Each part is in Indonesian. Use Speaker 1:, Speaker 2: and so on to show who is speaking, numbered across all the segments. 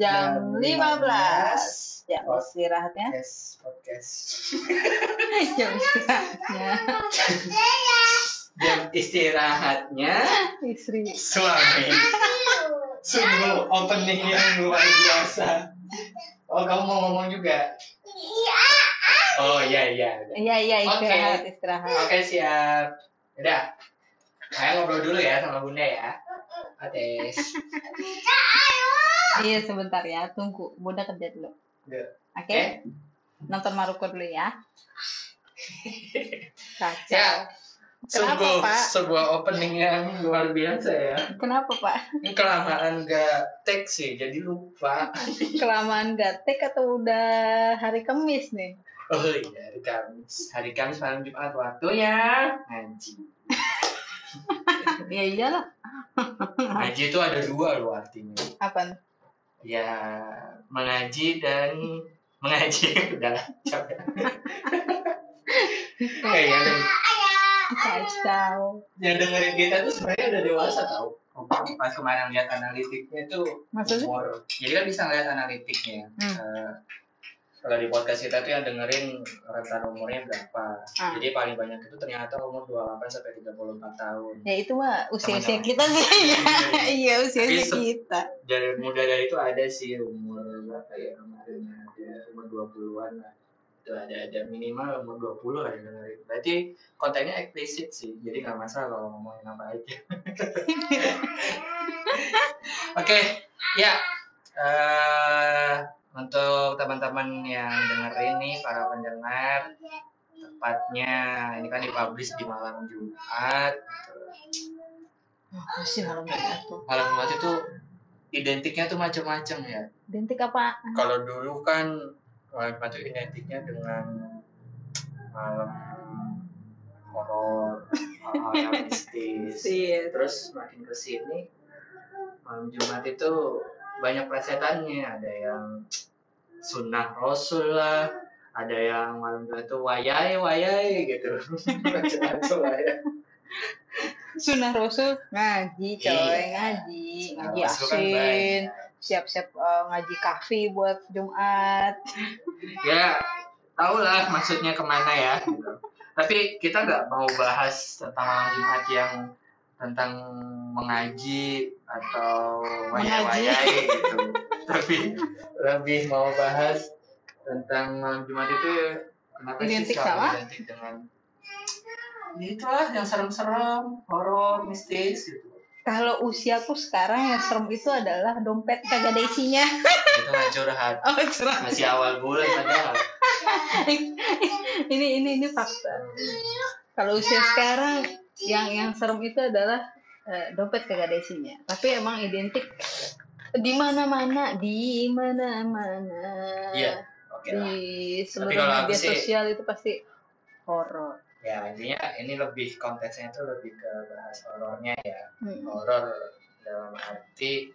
Speaker 1: jam 15 jam
Speaker 2: Podcast.
Speaker 1: istirahatnya
Speaker 2: Yes, podcast.
Speaker 1: jam istirahatnya
Speaker 2: Jam istirahatnya
Speaker 1: istri
Speaker 2: suami. Sungguh opening yang luar biasa. Oh, kamu mau ngomong juga? Oh, iya, iya.
Speaker 1: iya iya
Speaker 2: Oke.
Speaker 1: istirahat istirahat
Speaker 2: Oke, siap. Udah. Saya ngobrol dulu ya sama Bunda ya. Ates.
Speaker 1: iya sebentar ya tunggu bunda kerja dulu
Speaker 2: Udah.
Speaker 1: oke
Speaker 2: Eh.
Speaker 1: nonton Maruko dulu ya kacau
Speaker 2: Ya,
Speaker 1: Kenapa,
Speaker 2: sungguh
Speaker 1: Pak?
Speaker 2: sebuah opening yang luar biasa ya.
Speaker 1: kenapa pak
Speaker 2: kelamaan gak tag sih, jadi lupa.
Speaker 1: kelamaan gatek atau udah hari Kamis nih
Speaker 2: Oh iya, hari Kamis. Hari Kamis malam Jumat waktunya ngaji.
Speaker 1: ya iyalah
Speaker 2: Ngaji itu ada dua loh artinya.
Speaker 1: apa
Speaker 2: Ya, mengaji dan mengaji. Udah capek. Yang, deng-
Speaker 1: kacau
Speaker 2: yang dengerin kita tuh sebenarnya udah dewasa tau. Pas kemarin lihat analitiknya tuh
Speaker 1: maksudnya
Speaker 2: umur. Jadi kan bisa ngeliat analitiknya.
Speaker 1: Hmm.
Speaker 2: Eh, kalau di podcast kita tuh yang dengerin rentan umurnya berapa.
Speaker 1: Ah.
Speaker 2: Jadi paling banyak itu ternyata umur 28 sampai 34 tahun.
Speaker 1: ya itu mah usia usia
Speaker 2: Teman-teman.
Speaker 1: kita sih iya usia usia
Speaker 2: Tapi se-
Speaker 1: kita
Speaker 2: Dari muda dari itu ada sih umur berapa ya kemarin ada umur 20-an lah. Itu ada ada minimal umur 20 lah yang dengerin. Berarti kontennya eksplisit sih. Jadi nggak masalah kalau ngomongin apa aja. Oke, ya. eh untuk teman-teman yang dengerin nih para pendengar tepatnya ini kan dipublish di malam Jumat.
Speaker 1: Apa sih malam Jumat tuh?
Speaker 2: Malam Jumat itu identiknya tuh macam-macam ya.
Speaker 1: Identik apa?
Speaker 2: Kalau dulu kan malam Jumat itu identiknya dengan malam horor hal-hal yang mistis. Terus makin ke sini malam Jumat itu banyak plesetannya ada yang sunnah rasul lah ada yang malam itu wayai wayai gitu
Speaker 1: sunnah rasul ngaji coy
Speaker 2: Iya.
Speaker 1: ngaji ngaji
Speaker 2: kan
Speaker 1: asin
Speaker 2: banyak.
Speaker 1: siap-siap eh, ngaji kafi buat Jumat
Speaker 2: ya tau lah maksudnya ke mana ya gitu. tapi kita nggak mau bahas tentang malam Jumat yang tentang mengaji atau wayai-wayai gitu. Tapi lebih mau bahas tentang malam Jumat itu kenapa
Speaker 1: Identik
Speaker 2: sih
Speaker 1: sama?
Speaker 2: identik dengan ya itulah yang serem-serem horor mistis gitu.
Speaker 1: Kalau usiaku sekarang yang serem itu adalah dompet kagak ada isinya.
Speaker 2: Itu nggak curhat.
Speaker 1: Oh curang
Speaker 2: masih awal bulan padahal.
Speaker 1: Ini ini ini fakta. Kalau usia sekarang yang yang serem itu adalah eh, dompet kagak ada isinya. Tapi emang identik. Di mana mana di mana mana
Speaker 2: Iya, oke lah.
Speaker 1: Di seluruh media
Speaker 2: sih-
Speaker 1: sosial itu pasti horor.
Speaker 2: Ya intinya ini lebih konteksnya itu lebih ke bahas horornya ya.
Speaker 1: Hmm.
Speaker 2: horor dalam arti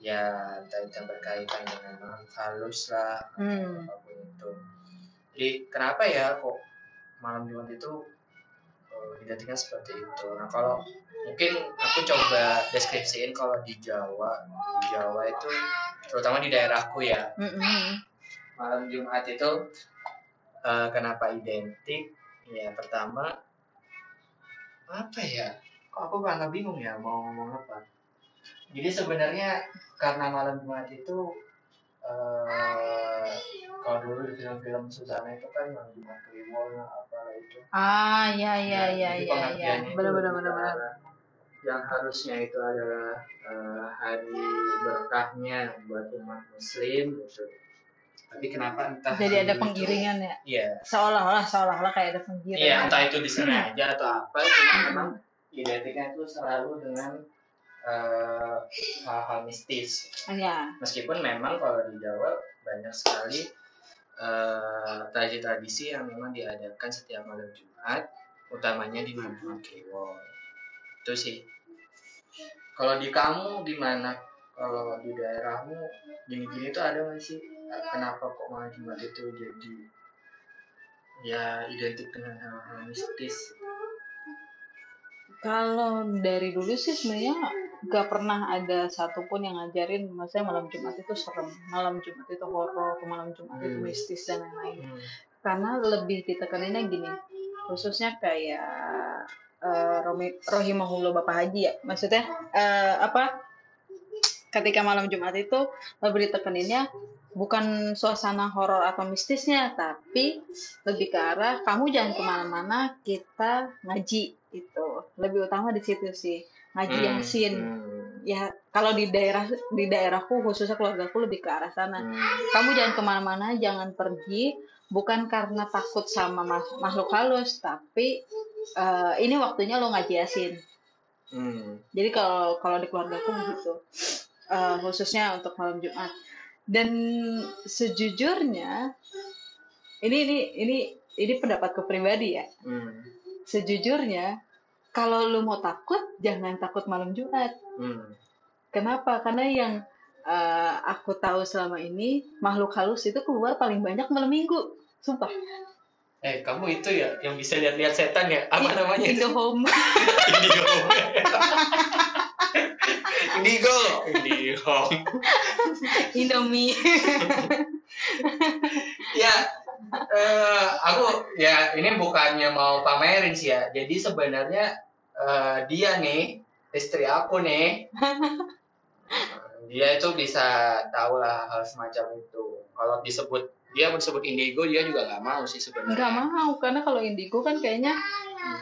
Speaker 2: ya itu berkaitan dengan halus lah
Speaker 1: Hmm.
Speaker 2: apa pun itu. Jadi kenapa ya kok malam jumat itu eh, identiknya seperti itu? Nah kalau mungkin aku coba deskripsiin kalau di Jawa di Jawa itu terutama di daerahku ya
Speaker 1: Mm-mm.
Speaker 2: malam Jumat itu eh, kenapa identik? Ya pertama apa ya? Kok aku malah bingung ya mau ngomong apa? Jadi sebenarnya karena malam Jumat itu eh kalau dulu di film-film Susana itu kan malam Jumat Kliwon apalah itu.
Speaker 1: ah ya ya ya
Speaker 2: jadi
Speaker 1: ya ya
Speaker 2: pengertiannya itu
Speaker 1: benar benar benar benar
Speaker 2: Yang harusnya itu adalah eh, hari berkahnya buat umat Muslim gitu. Tapi kenapa entah
Speaker 1: jadi ada
Speaker 2: dulu itu-
Speaker 1: ya
Speaker 2: Iya,
Speaker 1: seolah-olah seolah-olah kayak ada
Speaker 2: Iya,
Speaker 1: pengiringan
Speaker 2: entah itu disengaja atau apa, cuma memang identiknya itu selalu dengan eh, hal-hal mistis.
Speaker 1: ya
Speaker 2: Meskipun memang kalau di Jawa banyak sekali eh, tradisi-tradisi yang memang diadakan setiap malam Jumat, utamanya di Jumat Kliwon. Itu sih. Kalau di kamu gimana? Kalau di daerahmu gini-gini tuh ada nggak sih? Kenapa kok malam Jumat itu jadi ya identik dengan hal-hal mistis
Speaker 1: Kalau dari dulu sih sebenarnya gak pernah ada satupun yang ngajarin maksudnya malam Jumat itu serem, malam Jumat itu horor, malam Jumat itu
Speaker 2: Hmm.
Speaker 1: mistis dan lain-lain.
Speaker 2: Hmm.
Speaker 1: Karena lebih ditekaninnya gini, khususnya kayak Romi, Rohimahullah Bapak Haji ya, maksudnya eh, apa? Ketika malam Jumat itu lebih ditekaninnya bukan suasana horor atau mistisnya, tapi lebih ke arah kamu jangan ke mana-mana, kita ngaji itu lebih utama di situ sih ngaji
Speaker 2: Hmm.
Speaker 1: yasin
Speaker 2: Hmm.
Speaker 1: ya kalau di daerah di daerahku khususnya keluargaku lebih ke arah sana
Speaker 2: Hmm.
Speaker 1: kamu jangan ke mana-mana jangan pergi bukan karena takut sama makhluk halus tapi eh, ini waktunya lo ngaji yasin
Speaker 2: Hmm.
Speaker 1: jadi kalau kalau di keluargaku begitu Eh, khususnya untuk malam Jumat. Dan sejujurnya ini ini ini ini pendapatku pribadi ya.
Speaker 2: Hmm.
Speaker 1: sejujurnya kalau lu mau takut jangan takut malam Jumat.
Speaker 2: Hmm.
Speaker 1: kenapa? Karena yang eh, aku tahu selama ini makhluk halus itu keluar paling banyak malam minggu. Sumpah
Speaker 2: Eh, kamu itu ya yang bisa lihat-lihat setan ya? Apa namanya?
Speaker 1: Indohome
Speaker 2: Indigo. Indigo. Indigo.
Speaker 1: Indomie
Speaker 2: ya, eh, aku ya ini bukannya mau pamerin sih ya. Jadi sebenarnya eh, dia nih istri aku nih, dia itu bisa tahu lah hal semacam itu. Kalau disebut dia disebut indigo dia juga nggak mau sih sebenarnya.
Speaker 1: nggak mau karena kalau indigo kan kayaknya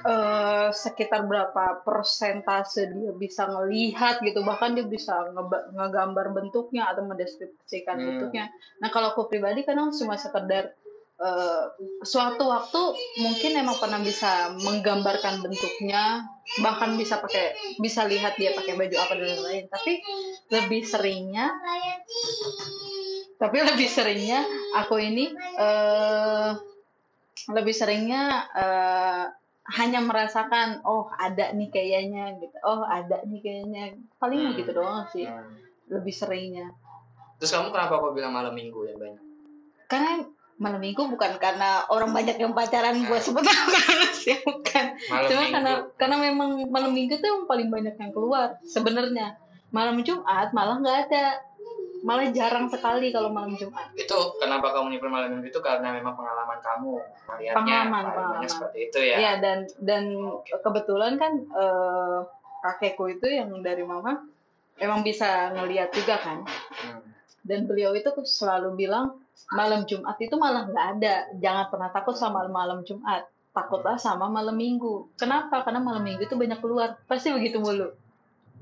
Speaker 1: eh, sekitar berapa persentase dia bisa ngelihat gitu bahkan dia bisa ngegambar bentuknya atau mendeskripsikan
Speaker 2: Hmm.
Speaker 1: bentuknya nah kalau aku pribadi kadang cuma sekedar eh, suatu waktu mungkin emang pernah bisa menggambarkan bentuknya bahkan bisa pakai bisa lihat dia pakai baju apa dan lain-lain tapi lebih seringnya tapi lebih seringnya aku ini eh lebih seringnya eh, hanya merasakan oh ada nih kayaknya gitu oh ada nih kayaknya paling
Speaker 2: Hmm.
Speaker 1: gitu doang sih
Speaker 2: Hmm.
Speaker 1: lebih seringnya
Speaker 2: Terus kamu kenapa kok bilang malam minggu ya banyak?
Speaker 1: karena malam minggu bukan karena orang banyak yang pacaran buat sebut sih bukan
Speaker 2: Malam
Speaker 1: cuma
Speaker 2: minggu.
Speaker 1: karena karena memang malam minggu tuh yang paling banyak yang keluar sebenarnya malam Jumat malah nggak ada malah jarang sekali kalau malam Jumat.
Speaker 2: Itu kenapa kamu nyebut malam minggu itu karena memang pengalaman kamu melihatnya
Speaker 1: Pengalaman, pengalaman.
Speaker 2: seperti itu ya.
Speaker 1: ya dan dan
Speaker 2: Oke.
Speaker 1: kebetulan kan eh, kakekku itu yang dari mama emang bisa ngeliat juga kan.
Speaker 2: Hmm.
Speaker 1: dan beliau itu selalu bilang malam Jumat itu malah nggak ada. Jangan pernah takut sama malam Jumat. Takutlah sama malam Minggu. Kenapa? Karena malam Minggu itu banyak keluar. Pasti begitu mulu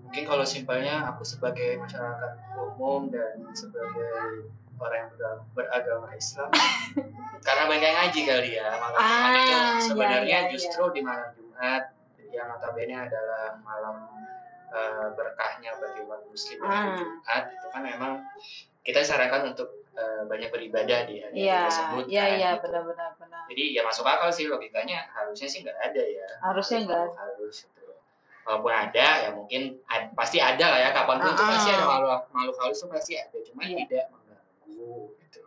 Speaker 2: Mungkin kalau simpelnya aku sebagai masyarakat umum dan sebagai orang yang beragama, beragama Islam karena banyak ngaji kali ya malam Jumat
Speaker 1: Ah,
Speaker 2: itu
Speaker 1: ya,
Speaker 2: sebenarnya
Speaker 1: ya, ya.
Speaker 2: justru di malam Jumat yang notabene adalah malam eh, berkahnya bagi umat muslim
Speaker 1: Ah.
Speaker 2: yaitu Jumat itu kan memang kita disarankan untuk eh, banyak beribadah di hari
Speaker 1: iya
Speaker 2: tersebut
Speaker 1: iya
Speaker 2: kan,
Speaker 1: iya
Speaker 2: gitu.
Speaker 1: benar-benar benar
Speaker 2: jadi ya masuk akal sih logikanya harusnya sih nggak ada ya
Speaker 1: harusnya nggak
Speaker 2: walaupun ada ya mungkin ad- pasti ada lah ya kapan pun
Speaker 1: Ah,
Speaker 2: pasti ada makhluk makhluk halus tuh pasti ada cuma
Speaker 1: Iya.
Speaker 2: tidak mengganggu gitu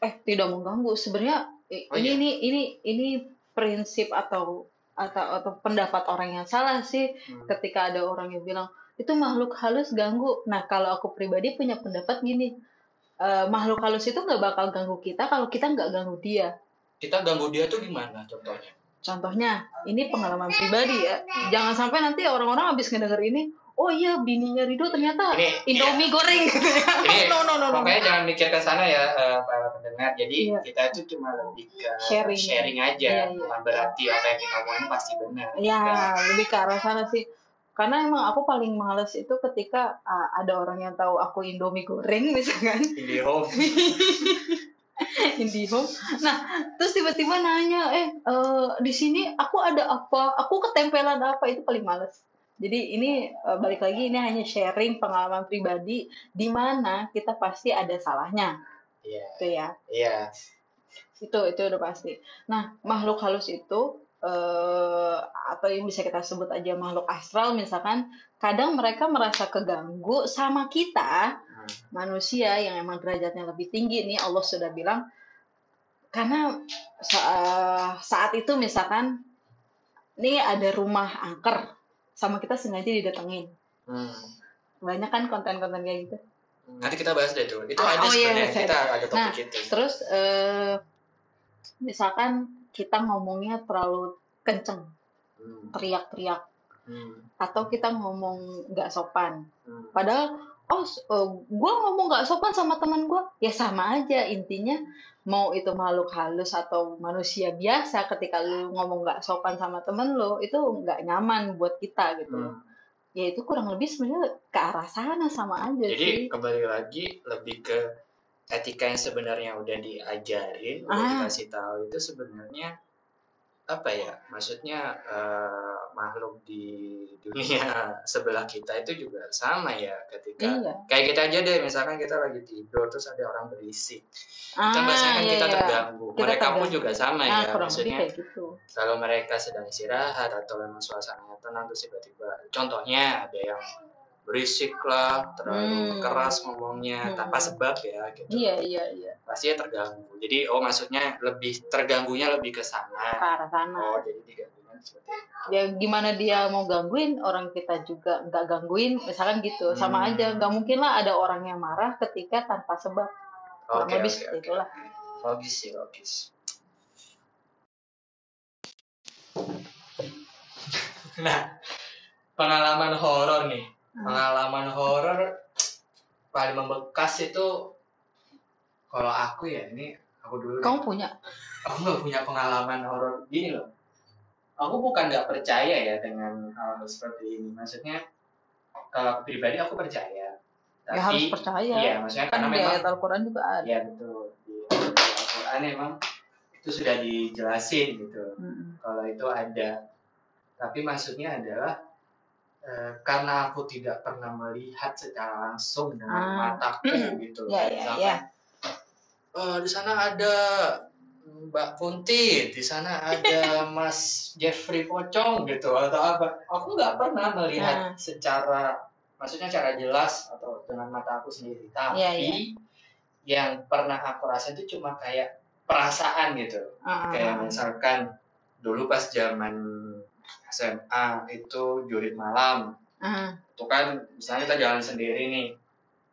Speaker 1: eh tidak mengganggu sebenarnya
Speaker 2: Oh,
Speaker 1: ini
Speaker 2: iya?
Speaker 1: ini ini ini prinsip atau atau atau pendapat orang yang salah sih
Speaker 2: Hmm.
Speaker 1: ketika ada orang yang bilang itu makhluk halus ganggu nah kalau aku pribadi punya pendapat gini eh, makhluk halus itu nggak bakal ganggu kita kalau kita nggak ganggu dia
Speaker 2: kita ganggu dia tuh gimana contohnya
Speaker 1: contohnya ini pengalaman pribadi ya jangan sampai nanti orang-orang habis ngedenger ini oh iya bininya Rido ternyata
Speaker 2: Ini-
Speaker 1: Indomie goreng gitu ya
Speaker 2: Ini
Speaker 1: no no no no
Speaker 2: pokoknya jangan mikir ke sana ya eh, para pendengar jadi
Speaker 1: Iya.
Speaker 2: kita itu cuma lebih ke
Speaker 1: Sharing.
Speaker 2: aja
Speaker 1: Iya, iya.
Speaker 2: bukan berarti apa yang kita omongin pasti benar
Speaker 1: Ya,
Speaker 2: Kan?
Speaker 1: lebih ke arah sana sih. Karena emang aku paling males itu ketika ah, ada orang yang tahu aku Indomie goreng misalkan,
Speaker 2: Indihome
Speaker 1: Indihome. Nah, terus tiba-tiba nanya, eh eh, di sini aku ada apa? Aku ketempelan apa? Itu paling males. Jadi ini eh, balik lagi ini hanya sharing pengalaman pribadi di mana kita pasti ada salahnya,
Speaker 2: iya
Speaker 1: gitu ya.
Speaker 2: iya
Speaker 1: itu itu udah pasti nah makhluk halus itu eh atau yang bisa kita sebut aja makhluk astral misalkan kadang mereka merasa keganggu sama kita. Manusia yang emang derajatnya lebih tinggi nih Allah sudah bilang karena sa- saat itu misalkan ini ada rumah angker sama kita sengaja didatengin
Speaker 2: Hmm.
Speaker 1: banyak kan konten-konten kayak gitu
Speaker 2: Nanti kita bahas deh tuh. Itu
Speaker 1: Ah,
Speaker 2: ada
Speaker 1: oh iya,
Speaker 2: sebenarnya
Speaker 1: saya
Speaker 2: kita ada topik
Speaker 1: Nah,
Speaker 2: itu.
Speaker 1: terus eh, misalkan kita ngomongnya terlalu kenceng
Speaker 2: Hmm.
Speaker 1: teriak-teriak
Speaker 2: Hmm.
Speaker 1: atau kita ngomong nggak sopan
Speaker 2: Hmm.
Speaker 1: padahal oh s- eh, gua ngomong nggak sopan sama teman gua ya sama aja intinya mau itu makhluk halus atau manusia biasa ketika lu ngomong nggak sopan sama temen lu itu nggak nyaman buat kita gitu
Speaker 2: Hmm.
Speaker 1: ya itu kurang lebih sebenarnya ke arah sana sama aja
Speaker 2: Jadi
Speaker 1: sih
Speaker 2: kembali lagi lebih ke etika yang sebenarnya udah diajarin, udah
Speaker 1: Ah.
Speaker 2: dikasih tahu itu sebenarnya apa ya? Maksudnya eh, makhluk di dunia sebelah kita itu juga sama ya ketika
Speaker 1: iya
Speaker 2: kayak kita aja deh misalkan kita lagi tidur terus ada orang berisik
Speaker 1: ah
Speaker 2: biasanya kan
Speaker 1: iya,
Speaker 2: kita
Speaker 1: iya.
Speaker 2: terganggu
Speaker 1: Kita
Speaker 2: mereka pun
Speaker 1: terganggu.
Speaker 2: juga sama
Speaker 1: ah
Speaker 2: ya maksudnya
Speaker 1: kayak gitu
Speaker 2: kalau mereka sedang istirahat atau memang suasananya tenang terus tiba-tiba contohnya ada yang berisik lah terlalu
Speaker 1: Hmm.
Speaker 2: keras ngomongnya
Speaker 1: Hmm.
Speaker 2: tanpa sebab ya gitu.
Speaker 1: Iya iya iya.
Speaker 2: Pasti ya terganggu. Jadi oh maksudnya lebih terganggunya lebih ke
Speaker 1: ke
Speaker 2: sana
Speaker 1: arah sana.
Speaker 2: Oh jadi diganggunya seperti itu
Speaker 1: ya gimana dia mau gangguin orang kita juga nggak gangguin misalkan gitu. Sama
Speaker 2: Hmm.
Speaker 1: aja nggak mungkin lah ada orang yang marah ketika tanpa sebab. Kurang
Speaker 2: oke
Speaker 1: lebih
Speaker 2: oke
Speaker 1: seperti
Speaker 2: oke.
Speaker 1: itulah.
Speaker 2: Logis sih logis. Nah pengalaman horor nih. Pengalaman horor paling membekas itu kalau aku ya ini aku dulu
Speaker 1: kamu punya?
Speaker 2: Aku nggak punya pengalaman horor. Gini loh aku bukan nggak percaya ya dengan hal seperti ini. Maksudnya kalau aku pribadi aku percaya. Tapi
Speaker 1: ya harus percaya.
Speaker 2: iya maksudnya
Speaker 1: kan
Speaker 2: karena memang
Speaker 1: ayat Al-Quran juga ada.
Speaker 2: Ya betul. Di, Al-Quran emang itu sudah dijelasin gitu.
Speaker 1: Mm-mm.
Speaker 2: kalau itu ada. Tapi maksudnya adalah karena aku tidak pernah melihat secara langsung dengan
Speaker 1: Ah.
Speaker 2: mataku gitu
Speaker 1: Ya,
Speaker 2: Kayak
Speaker 1: ya,
Speaker 2: misalkan,
Speaker 1: ya.
Speaker 2: "Eh, di sana ada Mbak Kunti, di sana ada Mas Jeffrey Pocong gitu atau apa. Aku nggak pernah melihat
Speaker 1: Ah.
Speaker 2: secara maksudnya secara jelas atau dengan mata aku sendiri. Tapi
Speaker 1: Ya, ya.
Speaker 2: yang pernah aku rasa itu cuma kayak perasaan gitu.
Speaker 1: Ah,
Speaker 2: Kayak misalkan dulu pas zaman SMA itu jurit malam.
Speaker 1: Ah,
Speaker 2: itu kan misalnya kita jalan sendiri nih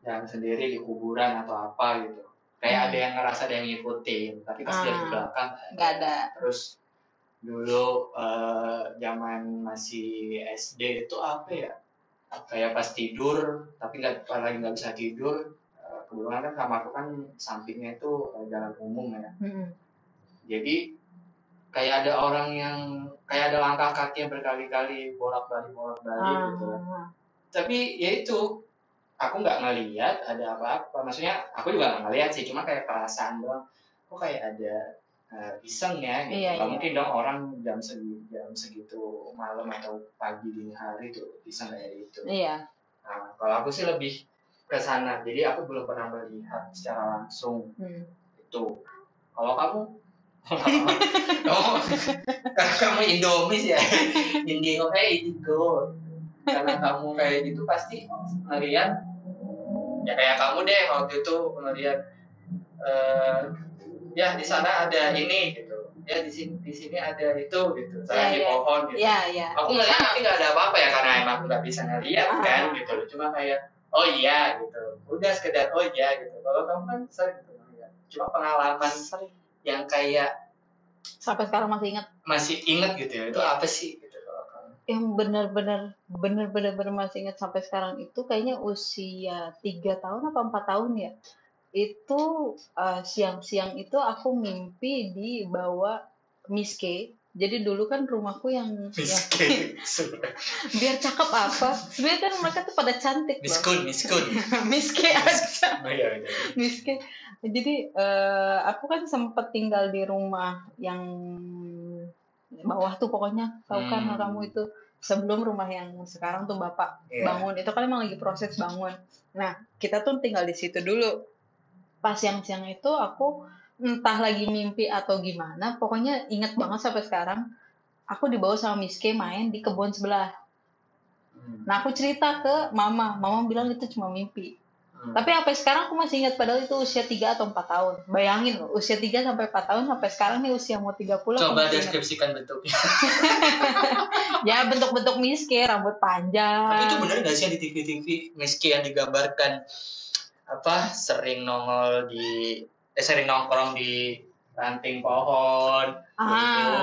Speaker 2: jalan sendiri di kuburan atau apa gitu. Kayak
Speaker 1: Hmm.
Speaker 2: ada yang ngerasa ada yang ngikutin tapi pas di
Speaker 1: Ah.
Speaker 2: belakang.
Speaker 1: Nggak ada.
Speaker 2: Terus dulu eh, zaman masih SD itu apa ya? Kayak pas tidur tapi nggak lagi nggak bisa tidur eh, kebetulan kan kamarku kan sampingnya itu eh, jalan umum ya.
Speaker 1: Mm-mm.
Speaker 2: jadi kayak ada orang yang kayak ada langkah kaki yang berkali-kali bolak-balik bolak-balik gitu.
Speaker 1: Ah,
Speaker 2: tapi ya itu aku nggak ngeliat ada apa-apa. Maksudnya aku juga nggak ngeliat sih cuma kayak perasaan doang. Kok kayak ada eh, iseng ya gitu.
Speaker 1: Iya, iya.
Speaker 2: mungkin dong orang jam segi jam segitu malam atau pagi dini hari tuh iseng kayak gitu.
Speaker 1: Iya.
Speaker 2: Nah kalau aku sih lebih ke sana. Jadi aku belum pernah melihat secara langsung
Speaker 1: Hmm.
Speaker 2: itu. Kalau kamu karena kamu Indomie sih ya? Indigo kayak Indigo karena kamu kayak gitu pasti ngeliat. Ya kayak kamu deh waktu itu ngeliat eh ya di sana ada ini gitu. Ya di sini di sini ada itu gitu. Saya
Speaker 1: Iya,
Speaker 2: di
Speaker 1: iya.
Speaker 2: pohon gitu.
Speaker 1: Iya iya
Speaker 2: aku ngeliat tapi nggak ada apa-apa ya karena emang nggak bisa ngeliat
Speaker 1: Ah.
Speaker 2: kan gitu cuma kayak oh iya gitu. Udah sekedar oh iya gitu. Kalau kamu kan sering gitu cuma pengalaman.
Speaker 1: Sering.
Speaker 2: Yang kayak
Speaker 1: sampai sekarang masih ingat?
Speaker 2: masih inget gitu ya itu
Speaker 1: Iya.
Speaker 2: apa sih gitu
Speaker 1: yang benar-benar benar-benar benar masih ingat sampai sekarang itu kayaknya usia tiga tahun apa empat tahun ya. Itu eh, siang-siang itu aku mimpi dibawa Miss K jadi dulu kan rumahku yang,
Speaker 2: miskin.
Speaker 1: Biar cakep apa? Sebenarnya kan mereka tuh pada cantik loh
Speaker 2: miskun miskun.
Speaker 1: Miss K aja.
Speaker 2: Oh iya iya.
Speaker 1: Miss K jadi eh, aku kan sempat tinggal di rumah yang bawah tuh pokoknya. Tahu kan
Speaker 2: Hmm.
Speaker 1: kamu itu sebelum rumah yang sekarang tuh bapak
Speaker 2: Iya.
Speaker 1: bangun. Itu kan emang lagi proses bangun. Nah kita tuh tinggal di situ dulu. Pas siang-siang itu aku entah lagi mimpi atau gimana pokoknya inget banget sampai sekarang aku dibawa sama Miss K main di kebun sebelah
Speaker 2: Hmm.
Speaker 1: nah aku cerita ke mama mama bilang itu cuma mimpi
Speaker 2: Hmm.
Speaker 1: Tapi sampai sekarang aku masih ingat padahal itu usia 3 atau 4 tahun. Bayangin loh, usia 3 sampai 4 tahun sampai sekarang nih usia mau 30 aku
Speaker 2: coba
Speaker 1: ingat.
Speaker 2: deskripsikan bentuknya.
Speaker 1: Ya bentuk-bentuk miske, rambut panjang.
Speaker 2: Tapi itu bener gak sih di TV-TV Miski yang digambarkan apa sering nongol di eh, sering nongkrong di ranting pohon,
Speaker 1: Ah.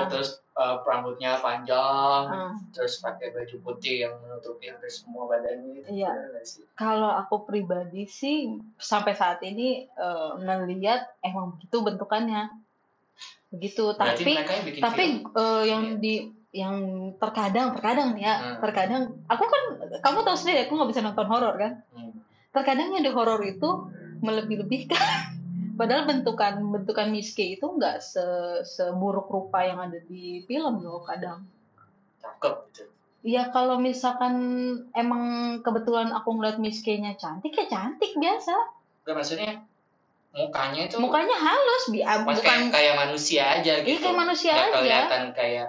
Speaker 2: gitu. terus eh, rambutnya panjang,
Speaker 1: Ah.
Speaker 2: terus pakai baju putih yang menutupi hampir semua badannya. itu
Speaker 1: Iya. Kalau aku pribadi sih sampai saat ini eh, ngelihat emang begitu bentukannya. Begitu,
Speaker 2: Berarti
Speaker 1: tapi
Speaker 2: yang
Speaker 1: tapi
Speaker 2: film.
Speaker 1: eh, yang
Speaker 2: Iya.
Speaker 1: di yang terkadang terkadang ya
Speaker 2: Hmm.
Speaker 1: terkadang aku kan kamu tahu sendiri aku nggak bisa nonton horor kan
Speaker 2: Hmm.
Speaker 1: terkadang yang di horor itu melebih-lebihkan padahal bentukan bentukan miske itu nggak se seburuk rupa yang ada di film loh kadang
Speaker 2: cakep gitu.
Speaker 1: ya kalau misalkan emang kebetulan aku ngeliat miskenya cantik ya cantik biasa
Speaker 2: Gak maksudnya mukanya itu
Speaker 1: mukanya halus bi ah,
Speaker 2: Mas kayak,
Speaker 1: bukan
Speaker 2: kayak manusia aja gitu.
Speaker 1: Iya, kayak manusia
Speaker 2: Nggak
Speaker 1: aja.
Speaker 2: kelihatan kayak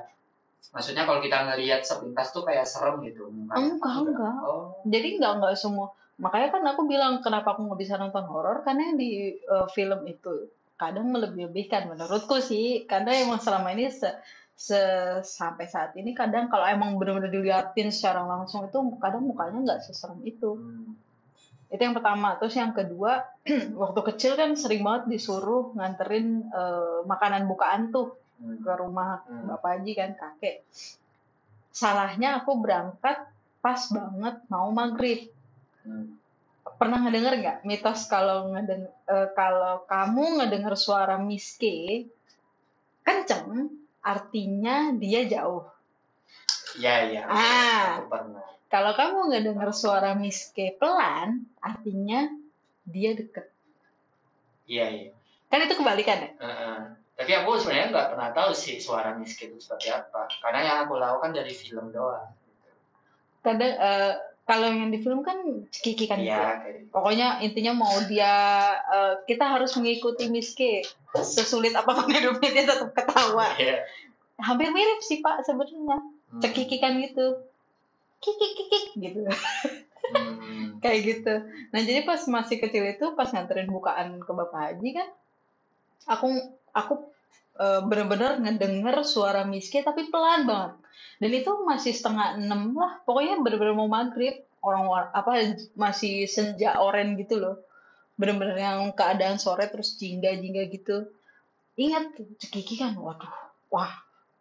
Speaker 2: maksudnya kalau kita ngelihat sepintas tuh kayak serem gitu mukanya.
Speaker 1: Enggak, enggak.
Speaker 2: Oh.
Speaker 1: jadi nggak nggak semua makanya kan aku bilang kenapa aku nggak bisa nonton horor karena yang di uh, film itu kadang melebih-lebihkan menurutku sih karena emang selama ini se, se- sampai saat ini kadang kalau emang benar-benar diliatin secara langsung itu kadang mukanya nggak seserem itu
Speaker 2: Hmm.
Speaker 1: itu yang pertama terus yang kedua waktu kecil kan sering banget disuruh nganterin uh, makanan bukaan tuh
Speaker 2: Hmm.
Speaker 1: ke rumah
Speaker 2: Hmm.
Speaker 1: bapak haji kan kakek salahnya aku berangkat pas banget mau maghrib
Speaker 2: Hmm.
Speaker 1: pernah ngedenger nggak mitos kalau ngeden eh, kalau kamu ngedenger suara miske kenceng artinya dia jauh
Speaker 2: Iya iya.
Speaker 1: Ah.
Speaker 2: Aku pernah.
Speaker 1: kalau kamu ngedenger suara miske pelan artinya dia deket
Speaker 2: Iya iya.
Speaker 1: kan itu kebalikan ya
Speaker 2: Heeh. Tapi aku sebenarnya nggak pernah tahu sih suara miskin itu seperti apa. Karena yang aku tahu kan dari film doang.
Speaker 1: kadang eh, kalau yang di film kan kiki kan gitu ya.
Speaker 2: Gitu.
Speaker 1: pokoknya intinya mau dia eh, kita harus mengikuti miske sesulit apa pun hidupnya dia tetap ketawa
Speaker 2: Iya.
Speaker 1: hampir mirip sih pak sebenarnya
Speaker 2: Hmm.
Speaker 1: cekikikan gitu kikik kikik gitu
Speaker 2: Hmm.
Speaker 1: kayak gitu nah jadi pas masih kecil itu pas nganterin bukaan ke bapak haji kan aku aku eh, bener-bener ngedenger suara miske tapi pelan banget. Dan itu masih setengah enam lah pokoknya bener-bener mau maghrib. Orang apa masih senja oren gitu loh. Bener-bener yang keadaan sore terus jingga jingga gitu. Ingat cekiki kan waduh wah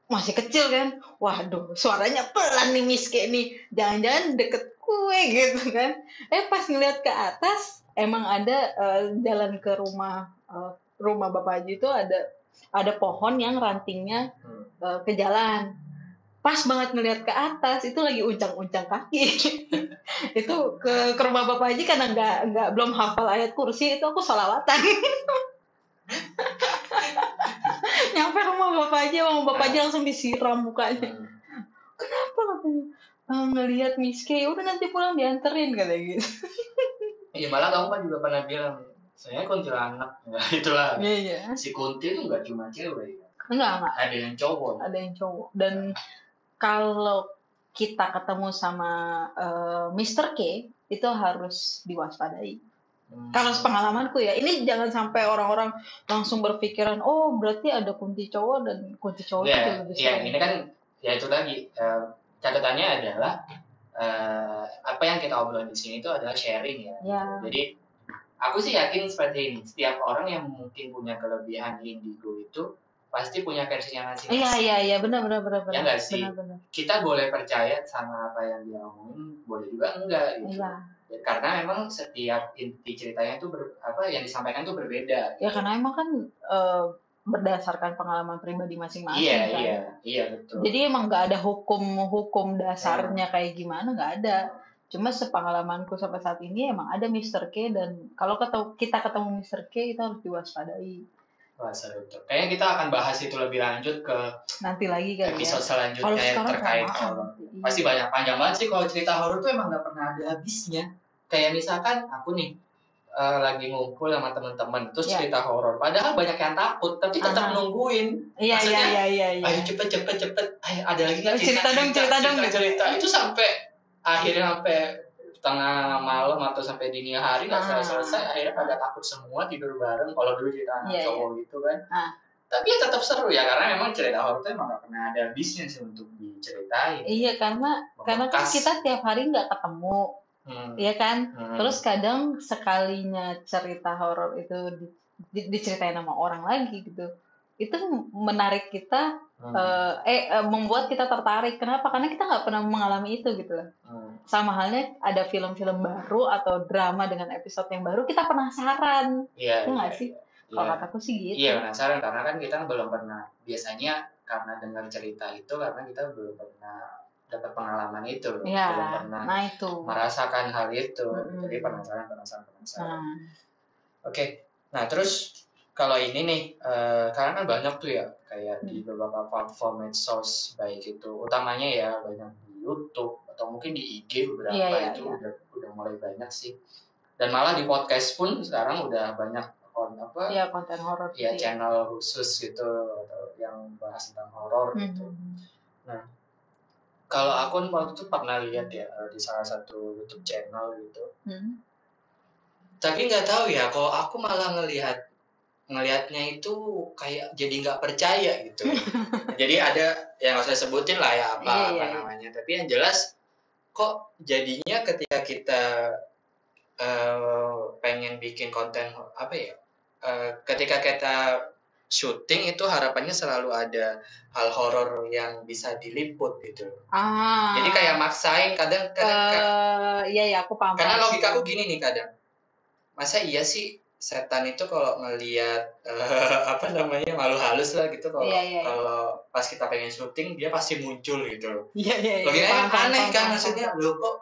Speaker 1: masih kecil kan? Waduh suaranya pelan nih miske nih. Jangan-jangan deket kue gitu kan? Eh pas ngeliat ke atas emang ada eh, jalan ke rumah eh, rumah bapak haji itu ada ada pohon yang rantingnya
Speaker 2: Hmm.
Speaker 1: eh, ke jalan. Pas banget ngeliat ke atas itu lagi uncang-uncang kaki. Itu ke, ke rumah bapak haji karena nggak nggak belum hafal ayat kursi itu aku sholawatan. Nyampe rumah bapak haji sama bapak haji langsung disiram mukanya.
Speaker 2: Hmm.
Speaker 1: kenapa katanya? "Ah, ngelihat miske "Ya udah nanti pulang dianterin katanya gitu.
Speaker 2: Iya malah kamu kan juga pernah bilang saya kuntilanak. Ya, itulah.
Speaker 1: iya iya
Speaker 2: Si kunti itu nggak cuma cewek.
Speaker 1: enggak enggak
Speaker 2: Ada yang cowok.
Speaker 1: ada yang cowok dan kalau kita ketemu sama eh, Mr. K itu harus diwaspadai
Speaker 2: Hmm.
Speaker 1: kalau pengalamanku ya ini jangan sampai orang-orang langsung berpikiran oh berarti ada kunti cowok dan kunti cowok itu
Speaker 2: ya,
Speaker 1: lebih
Speaker 2: ya
Speaker 1: serem."
Speaker 2: ini kan ya itu lagi eh, catatannya adalah eh, apa yang kita obrolin di sini itu adalah sharing ya.
Speaker 1: ya
Speaker 2: Jadi aku sih yakin seperti ini. Setiap orang yang mungkin punya kelebihan indigo itu pasti punya versinya masing-masing.
Speaker 1: iya iya iya benar benar benar
Speaker 2: Ya nggak sih?
Speaker 1: benar benar
Speaker 2: Kita boleh percaya sama apa yang dia omongin, boleh juga enggak gitu.
Speaker 1: iya
Speaker 2: Ya, Karena memang setiap inti ceritanya itu ber, apa yang disampaikan itu berbeda.
Speaker 1: ya karena emang kan eh, berdasarkan pengalaman pribadi masing-masing
Speaker 2: Iya
Speaker 1: kan
Speaker 2: iya iya betul.
Speaker 1: Jadi emang nggak ada hukum-hukum dasarnya kayak gimana nggak ada. Cuma sepengalamanku sampai saat ini emang ada Mr. K dan kalau ketemu, kita ketemu Mr. K itu harus diwaspadai.
Speaker 2: Wah seru tuh. Kayaknya kita akan bahas itu lebih lanjut ke
Speaker 1: Nanti lagi kali
Speaker 2: episode
Speaker 1: ya.
Speaker 2: selanjutnya
Speaker 1: Kalau
Speaker 2: yang terkait horor.
Speaker 1: Iya.
Speaker 2: Pasti banyak panjang banget sih kalau cerita horor tuh emang nggak pernah ada habisnya. Kayak misalkan aku nih eh, lagi ngumpul sama teman-teman terus
Speaker 1: Ya.
Speaker 2: cerita horor. Padahal banyak yang takut tapi tetap
Speaker 1: Aha.
Speaker 2: nungguin.
Speaker 1: Iya iya iya iya. iya.
Speaker 2: Ayo cepet cepet cepet. Ayo ada lagi nggak
Speaker 1: Oh, cerita dong, cerita dong,
Speaker 2: cerita,
Speaker 1: gitu.
Speaker 2: cerita. Itu sampai akhirnya sampai tengah malam atau sampai dini hari nggak
Speaker 1: Ah.
Speaker 2: selesai-selesai akhirnya pada takut semua tidur bareng kalau dulu cerita anak
Speaker 1: Iya,
Speaker 2: cowok gitu kan
Speaker 1: Ah.
Speaker 2: tapi ya tetap seru ya karena memang cerita horor itu emang gak pernah ada habisnya sih untuk diceritain
Speaker 1: Iya karena karena kan kita tiap hari nggak ketemu,
Speaker 2: Hmm.
Speaker 1: ya kan?
Speaker 2: Hmm.
Speaker 1: Terus kadang sekalinya cerita horor itu di- di- diceritain sama orang lagi gitu, itu menarik kita,
Speaker 2: Hmm.
Speaker 1: eh, eh eh, membuat kita tertarik. Kenapa? Karena kita nggak pernah mengalami itu gitu loh.
Speaker 2: Hmm.
Speaker 1: Sama halnya ada film-film baru atau drama dengan episode yang baru, kita penasaran.
Speaker 2: Iya,
Speaker 1: Iya nggak
Speaker 2: iya,
Speaker 1: sih?
Speaker 2: iya.
Speaker 1: Kalau kataku sih gitu.
Speaker 2: Iya penasaran karena kan kita belum pernah biasanya karena dengar cerita itu karena kita belum pernah dapat pengalaman itu,
Speaker 1: Iya,
Speaker 2: belum pernah
Speaker 1: nah itu.
Speaker 2: merasakan hal itu,
Speaker 1: Mm-mm.
Speaker 2: jadi penasaran penasaran penasaran.
Speaker 1: Nah,
Speaker 2: Oke, nah terus kalau ini nih eh, karena kan banyak tuh ya kayak di beberapa platform medsos baik itu utamanya ya banyak di YouTube atau mungkin di IG beberapa
Speaker 1: Iya, iya,
Speaker 2: itu
Speaker 1: iya.
Speaker 2: udah udah mulai banyak sih dan malah di podcast pun sekarang udah banyak on apa
Speaker 1: Iya konten horor.
Speaker 2: ya
Speaker 1: gitu
Speaker 2: channel khusus gitu atau yang bahas tentang horor gitu.
Speaker 1: Mhm.
Speaker 2: Kalau aku waktu itu pernah lihat ya eh, di salah satu YouTube channel gitu.
Speaker 1: Hmm.
Speaker 2: Tapi nggak tahu ya, kalau aku malah ngelihat ngelihatnya itu kayak jadi nggak percaya gitu. jadi ada yang nggak usah sebutin lah ya apa
Speaker 1: Iya,
Speaker 2: apa
Speaker 1: iya, iya.
Speaker 2: namanya. Tapi yang jelas kok jadinya ketika kita eh, pengen bikin konten apa ya? eh, ketika kita syuting itu harapannya selalu ada hal horor yang bisa diliput gitu.
Speaker 1: Ah.
Speaker 2: Jadi kayak maksain kadang kadang
Speaker 1: eh iya ya aku paham.
Speaker 2: karena
Speaker 1: paham.
Speaker 2: logika aku gini nih kadang. Masa iya sih setan itu kalau ngelihat eh, apa namanya malu halus lah gitu kalau
Speaker 1: Iya, iya, iya.
Speaker 2: kalau pas kita pengen syuting dia pasti muncul gitu loh.
Speaker 1: Iya iya iya.
Speaker 2: Logikanya
Speaker 1: paham,
Speaker 2: aneh
Speaker 1: paham,
Speaker 2: kan
Speaker 1: paham,
Speaker 2: maksudnya loh kok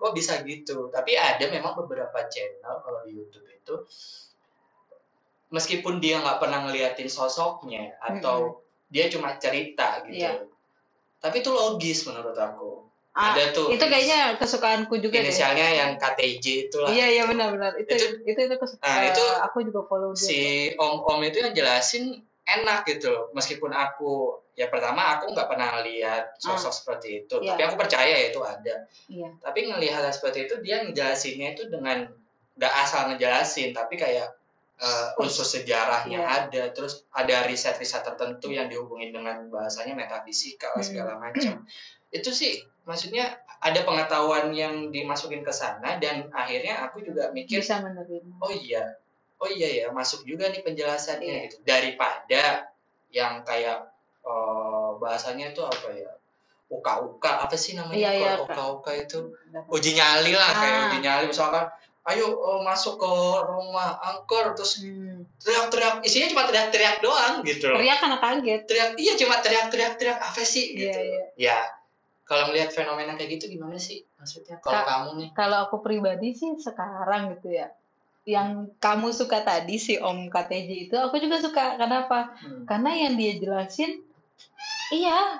Speaker 2: kok bisa gitu. Tapi ada memang beberapa channel kalau di YouTube itu meskipun dia nggak pernah ngeliatin sosoknya atau dia cuma cerita gitu.
Speaker 1: Iya.
Speaker 2: Tapi itu logis menurut aku.
Speaker 1: Ah,
Speaker 2: ada tuh
Speaker 1: itu kayaknya kesukaanku juga deh.
Speaker 2: inisialnya yang KTJ itulah.
Speaker 1: Iya iya benar benar. Itu
Speaker 2: Itu-
Speaker 1: itu itu, kesukaan.
Speaker 2: Nah, itu
Speaker 1: aku juga follow dia.
Speaker 2: si om-om itu yang jelasin enak gitu loh. Meskipun aku ya pertama aku nggak pernah lihat sosok seperti itu,
Speaker 1: Ah. Iya.
Speaker 2: tapi aku percaya itu ada.
Speaker 1: Iya.
Speaker 2: Tapi ngelihat seperti itu dia ngejelasinnya itu dengan nggak asal ngejelasin, tapi kayak eh, unsur sejarahnya
Speaker 1: Iya.
Speaker 2: ada, terus ada riset-riset tertentu yang dihubungin dengan bahasanya metafisika lah,
Speaker 1: Hmm.
Speaker 2: segala macam. Itu sih maksudnya ada pengetahuan yang dimasukin ke sana dan akhirnya aku juga mikir
Speaker 1: Bisa menerima.
Speaker 2: oh iya oh iya ya masuk juga nih penjelasannya
Speaker 1: Iya.
Speaker 2: gitu daripada yang kayak eh, bahasanya itu apa ya uka-uka apa sih namanya
Speaker 1: Iya, iya,
Speaker 2: uka-uka itu uji nyali lah kayak
Speaker 1: Ah.
Speaker 2: uji nyali misalkan ayo eh, masuk ke rumah angker terus
Speaker 1: Hmm.
Speaker 2: teriak-teriak isinya cuma teriak-teriak doang gitu loh
Speaker 1: Teriak karena kaget.
Speaker 2: teriak iya cuma teriak-teriak teriak apa sih
Speaker 1: Iya,
Speaker 2: gitu
Speaker 1: iya.
Speaker 2: ya kalau melihat fenomena kayak gitu gimana sih maksudnya kalau
Speaker 1: Kak,
Speaker 2: kamu nih
Speaker 1: Kalau aku pribadi sih sekarang gitu ya. Yang kamu suka tadi si Om KTJ itu aku juga suka. Kenapa?
Speaker 2: Hmm.
Speaker 1: Karena yang dia jelasin iya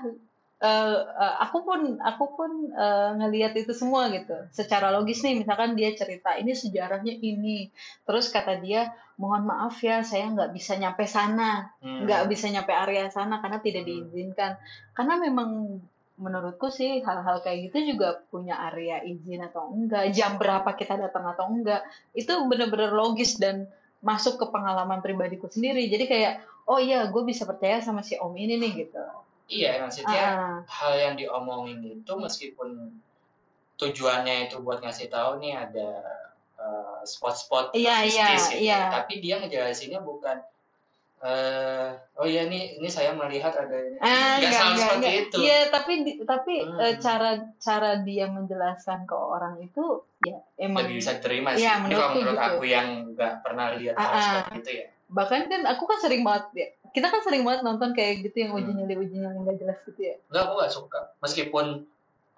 Speaker 1: eh, eh, aku pun aku pun eh, ngelihat itu semua gitu. Secara logis nih misalkan dia cerita ini sejarahnya ini. Terus kata dia, "Mohon maaf ya, saya nggak bisa nyampe sana."
Speaker 2: Hmm.
Speaker 1: nggak bisa nyampe area sana karena tidak
Speaker 2: Hmm.
Speaker 1: diizinkan. Karena memang menurutku sih hal-hal kayak gitu juga punya area izin atau enggak, jam berapa kita datang atau enggak, itu bener-bener logis dan masuk ke pengalaman pribadiku sendiri. Jadi kayak, oh iya, gue bisa percaya sama si om ini nih gitu.
Speaker 2: iya maksudnya
Speaker 1: Ah,
Speaker 2: hal yang diomongin itu meskipun tujuannya itu buat ngasih tahu nih ada eh, spot-spot
Speaker 1: Iya, iya,
Speaker 2: gitu.
Speaker 1: iya.
Speaker 2: tapi dia ngejelasinnya bukan eh oh iya nih ini saya melihat ada ini
Speaker 1: ah,
Speaker 2: nggak
Speaker 1: enggak, enggak,
Speaker 2: seperti
Speaker 1: enggak.
Speaker 2: itu
Speaker 1: Iya, tapi tapi
Speaker 2: Hmm.
Speaker 1: eh, cara cara dia menjelaskan ke orang itu ya emang
Speaker 2: lebih bisa diterima sih
Speaker 1: Iya,
Speaker 2: ini kalau menurut
Speaker 1: gitu.
Speaker 2: aku yang nggak pernah lihat hal seperti itu ya
Speaker 1: bahkan kan aku kan sering banget ya kita kan sering banget nonton kayak gitu yang uji
Speaker 2: Hmm.
Speaker 1: nyali uji nyali nggak jelas gitu ya
Speaker 2: enggak aku nggak suka meskipun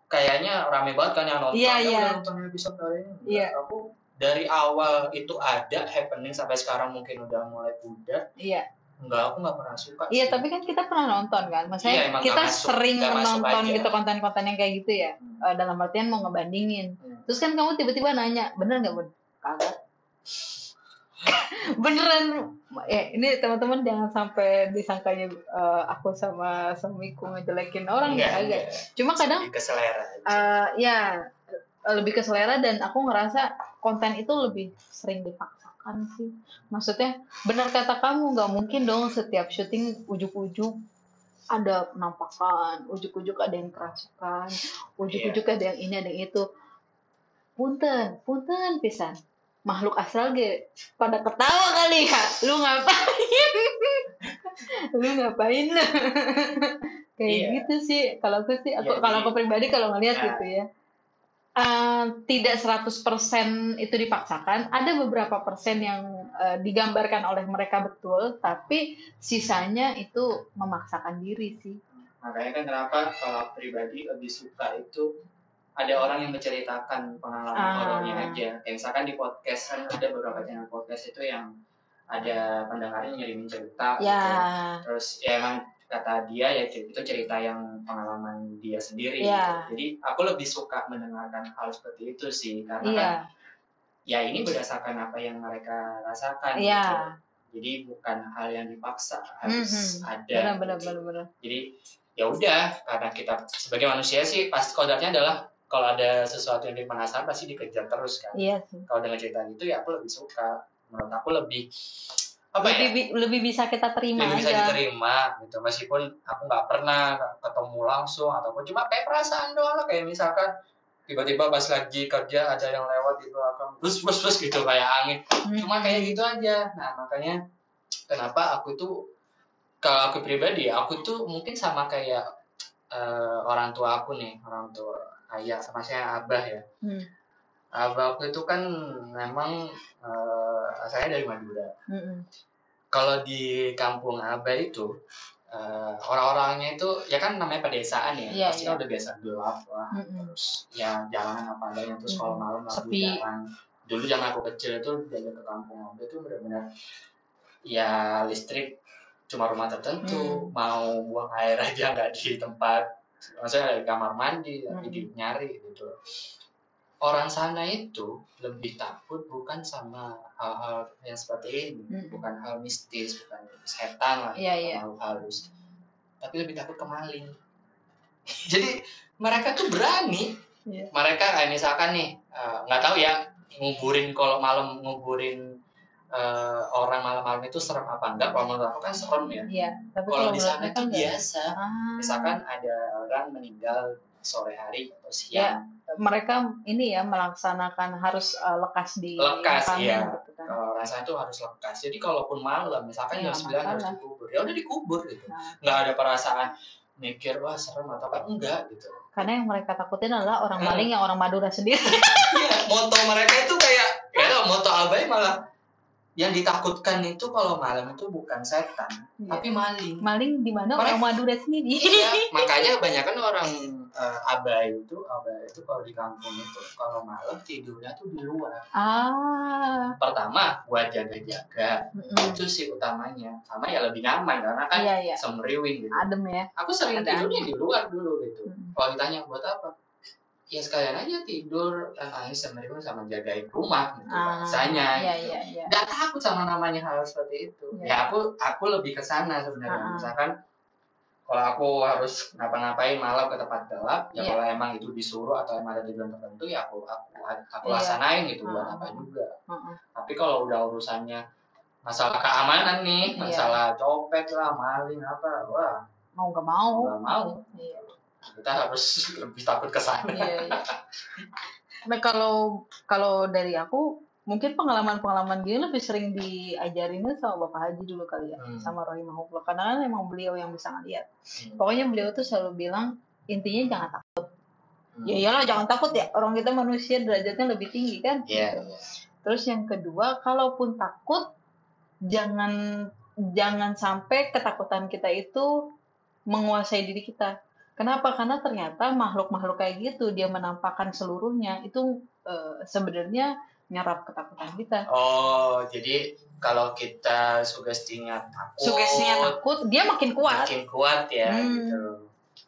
Speaker 2: kayaknya rame banget kan yang nonton
Speaker 1: Iya,
Speaker 2: "Ya
Speaker 1: iya.
Speaker 2: nonton episode kali ini
Speaker 1: Iya.
Speaker 2: aku dari awal itu ada happening sampai sekarang mungkin udah mulai pudar
Speaker 1: iya
Speaker 2: Enggak, aku nggak pernah suka.
Speaker 1: iya
Speaker 2: sih.
Speaker 1: tapi kan kita pernah nonton kan maksudnya
Speaker 2: Iya,
Speaker 1: kita
Speaker 2: masuk,
Speaker 1: sering menonton gitu konten-konten yang kayak gitu ya
Speaker 2: Hmm.
Speaker 1: Eh, dalam artian mau ngebandingin
Speaker 2: Hmm.
Speaker 1: terus kan kamu tiba-tiba nanya bener nggak bun kagak beneran ya ini teman-teman jangan sampai disangkanya eh, aku sama suamiku ngejelekin orang
Speaker 2: Enggak,
Speaker 1: ya kagak
Speaker 2: enggak.
Speaker 1: cuma kadang
Speaker 2: Lebih ke selera.
Speaker 1: Eh, ya lebih ke selera dan aku ngerasa konten itu lebih sering dipaksakan sih. Maksudnya benar kata kamu nggak mungkin dong setiap syuting ujuk-ujuk ada penampakan ujuk-ujuk ada yang kerasukan ujuk-ujuk ada yang ini ada yang itu. Punten punten pisan. Makhluk astral ge pada ketawa kali ya. Lu ngapain? Lu ngapain? Lu kayak
Speaker 2: Iya.
Speaker 1: gitu sih. Kalau aku sih aku
Speaker 2: Iya,
Speaker 1: kalau
Speaker 2: iya.
Speaker 1: aku pribadi kalau ngelihat
Speaker 2: Nah.
Speaker 1: gitu ya Eh, tidak 100% itu dipaksakan ada beberapa persen yang eh, digambarkan oleh mereka betul tapi sisanya itu memaksakan diri sih
Speaker 2: makanya kan kenapa kalau pribadi lebih suka itu ada orang yang menceritakan pengalaman
Speaker 1: Ah.
Speaker 2: horornya aja kayak misalkan di podcast kan ada beberapa channel podcast itu yang ada pendengarnya ngirimin cerita
Speaker 1: ya
Speaker 2: gitu. terus ya emang kata dia ya itu cerita yang pengalaman dia sendiri
Speaker 1: Iya.
Speaker 2: gitu. jadi aku lebih suka mendengarkan hal seperti itu sih karena kan
Speaker 1: iya
Speaker 2: ya ini berdasarkan apa yang mereka rasakan
Speaker 1: Iya.
Speaker 2: gitu. jadi bukan hal yang dipaksa harus
Speaker 1: Mhm.
Speaker 2: ada
Speaker 1: benar benar
Speaker 2: gitu.
Speaker 1: benar benar
Speaker 2: jadi ya udah karena kita sebagai manusia sih pasti kodratnya adalah kalau ada sesuatu yang dipenasaran pasti dikejar terus kan
Speaker 1: sih
Speaker 2: kalau dengan cerita gitu ya aku lebih suka menurut aku lebih apa
Speaker 1: lebih
Speaker 2: ya?
Speaker 1: bi- lebih bisa kita terima
Speaker 2: lebih bisa
Speaker 1: aja.
Speaker 2: diterima gitu. Meskipun aku nggak pernah ketemu langsung ataupun cuma kayak perasaan doang lah. Kayak misalkan tiba-tiba pas lagi kerja ada yang lewat di belakang terus terus terus gitu kayak angin.
Speaker 1: Hmm.
Speaker 2: cuma kayak gitu aja. Nah makanya kenapa aku tuh kalau aku pribadi aku tuh mungkin sama kayak eh, orang tua aku nih orang tua ayah sama saya abah ya.
Speaker 1: Hmm.
Speaker 2: Abah aku itu kan memang eh, asalnya dari Madura
Speaker 1: Mm-mm.
Speaker 2: kalau di kampung abah itu eh, orang-orangnya itu ya kan namanya pedesaan ya
Speaker 1: Iya,
Speaker 2: pasti kan udah biasa gelap lah
Speaker 1: Mm-mm.
Speaker 2: terus ya jalanan apa adanya terus kalau
Speaker 1: Hmm.
Speaker 2: malam lagi
Speaker 1: Sepi.
Speaker 2: jalan dulu zaman aku kecil itu jalan ke kampung aku itu benar-benar ya listrik cuma rumah tertentu
Speaker 1: Hmm.
Speaker 2: mau buang air aja nggak di tempat maksudnya di kamar mandi lagi
Speaker 1: Hmm.
Speaker 2: di nyari gitu orang sana itu lebih takut bukan sama hal-hal yang seperti ini
Speaker 1: Hmm.
Speaker 2: bukan hal mistis bukan setan lah
Speaker 1: Iya, iya.
Speaker 2: makhluk halus tapi lebih takut ke maling. Jadi mereka tuh berani.
Speaker 1: Iya.
Speaker 2: mereka kayak misalkan nih eh, nggak tahu ya nguburin kalau malam nguburin eh, orang malam-malam itu serem apa enggak kalau menurut aku kan serem ya.
Speaker 1: Iya, tapi
Speaker 2: kalau
Speaker 1: kalau
Speaker 2: di sana itu biasa.
Speaker 1: Ah,
Speaker 2: misalkan ada orang meninggal sore hari atau
Speaker 1: Ya,
Speaker 2: siang
Speaker 1: mereka ini ya melaksanakan harus uh, lekas di
Speaker 2: Lekas, iya.
Speaker 1: gitu kan.
Speaker 2: rasanya itu harus lekas jadi kalaupun malam misalkan
Speaker 1: Iya,
Speaker 2: jam 9 harus dikubur ya udah dikubur gitu
Speaker 1: Nah,
Speaker 2: nggak ada perasaan mikir wah serem atau apa enggak gitu
Speaker 1: karena yang mereka takutin adalah orang
Speaker 2: Hmm.
Speaker 1: maling yang orang Madura sendiri.
Speaker 2: Iya, moto mereka itu kayak ya moto abai malah yang ditakutkan itu kalau malam itu bukan setan,
Speaker 1: Iya.
Speaker 2: tapi maling.
Speaker 1: maling di mana orang Madura sendiri.
Speaker 2: Iya, makanya kebanyakan orang eh, abai itu abai itu kalau di kampung itu kalau malam tidurnya tuh di luar.
Speaker 1: ah,
Speaker 2: Pertama buat jaga-jaga
Speaker 1: mm-mm.
Speaker 2: itu sih utamanya. Sama ya lebih nyaman karena kan
Speaker 1: iya iya,
Speaker 2: semriwing gitu.
Speaker 1: adem ya.
Speaker 2: Aku sering
Speaker 1: Ada
Speaker 2: tidurnya di luar dulu gitu.
Speaker 1: Mm.
Speaker 2: Kalau ditanya buat apa? Ya sekalian aja tidur kan angin semriwing sama jagain rumah gitu
Speaker 1: Ah. Iya
Speaker 2: gitu.
Speaker 1: iya iya.
Speaker 2: nggak takut sama namanya hal seperti itu.
Speaker 1: Iya.
Speaker 2: Ya aku aku lebih ke sana sebenarnya.
Speaker 1: Ah.
Speaker 2: Misalkan kalau aku harus ngapa-ngapain malam ke tempat gelap, ya
Speaker 1: Iya.
Speaker 2: kalau emang itu disuruh atau emang ada tujuan tertentu ya aku aku aku
Speaker 1: Iya.
Speaker 2: laksanain gitu buat
Speaker 1: Ah.
Speaker 2: apa juga.
Speaker 1: Heeh.
Speaker 2: Tapi kalau udah urusannya masalah keamanan nih,
Speaker 1: Iya.
Speaker 2: masalah copet lah, maling apa, wah
Speaker 1: Mau nggak mau.
Speaker 2: nggak mau.
Speaker 1: Iya.
Speaker 2: Kita harus lebih takut ke sana.
Speaker 1: Iya. Nah kalau kalau dari aku mungkin pengalaman-pengalaman gini lebih sering diajarinnya sama Bapak Haji dulu kali ya,
Speaker 2: Hmm.
Speaker 1: sama Rohimahullah. Karena kan emang beliau yang bisa ngeliat.
Speaker 2: Hmm.
Speaker 1: Pokoknya beliau tuh selalu bilang intinya jangan takut.
Speaker 2: Hmm.
Speaker 1: Ya iyalah jangan takut ya. Orang kita manusia derajatnya lebih tinggi kan.
Speaker 2: Iya. iya.
Speaker 1: Terus yang kedua, kalaupun takut jangan jangan sampai ketakutan kita itu menguasai diri kita. Kenapa? Karena ternyata makhluk-makhluk kayak gitu dia menampakkan seluruhnya itu eh, sebenarnya nyerap ketakutan kita.
Speaker 2: Oh, jadi kalau kita sugestinya takut,
Speaker 1: Sugestinya takut, dia makin kuat.
Speaker 2: makin kuat ya
Speaker 1: Hmm.
Speaker 2: gitu.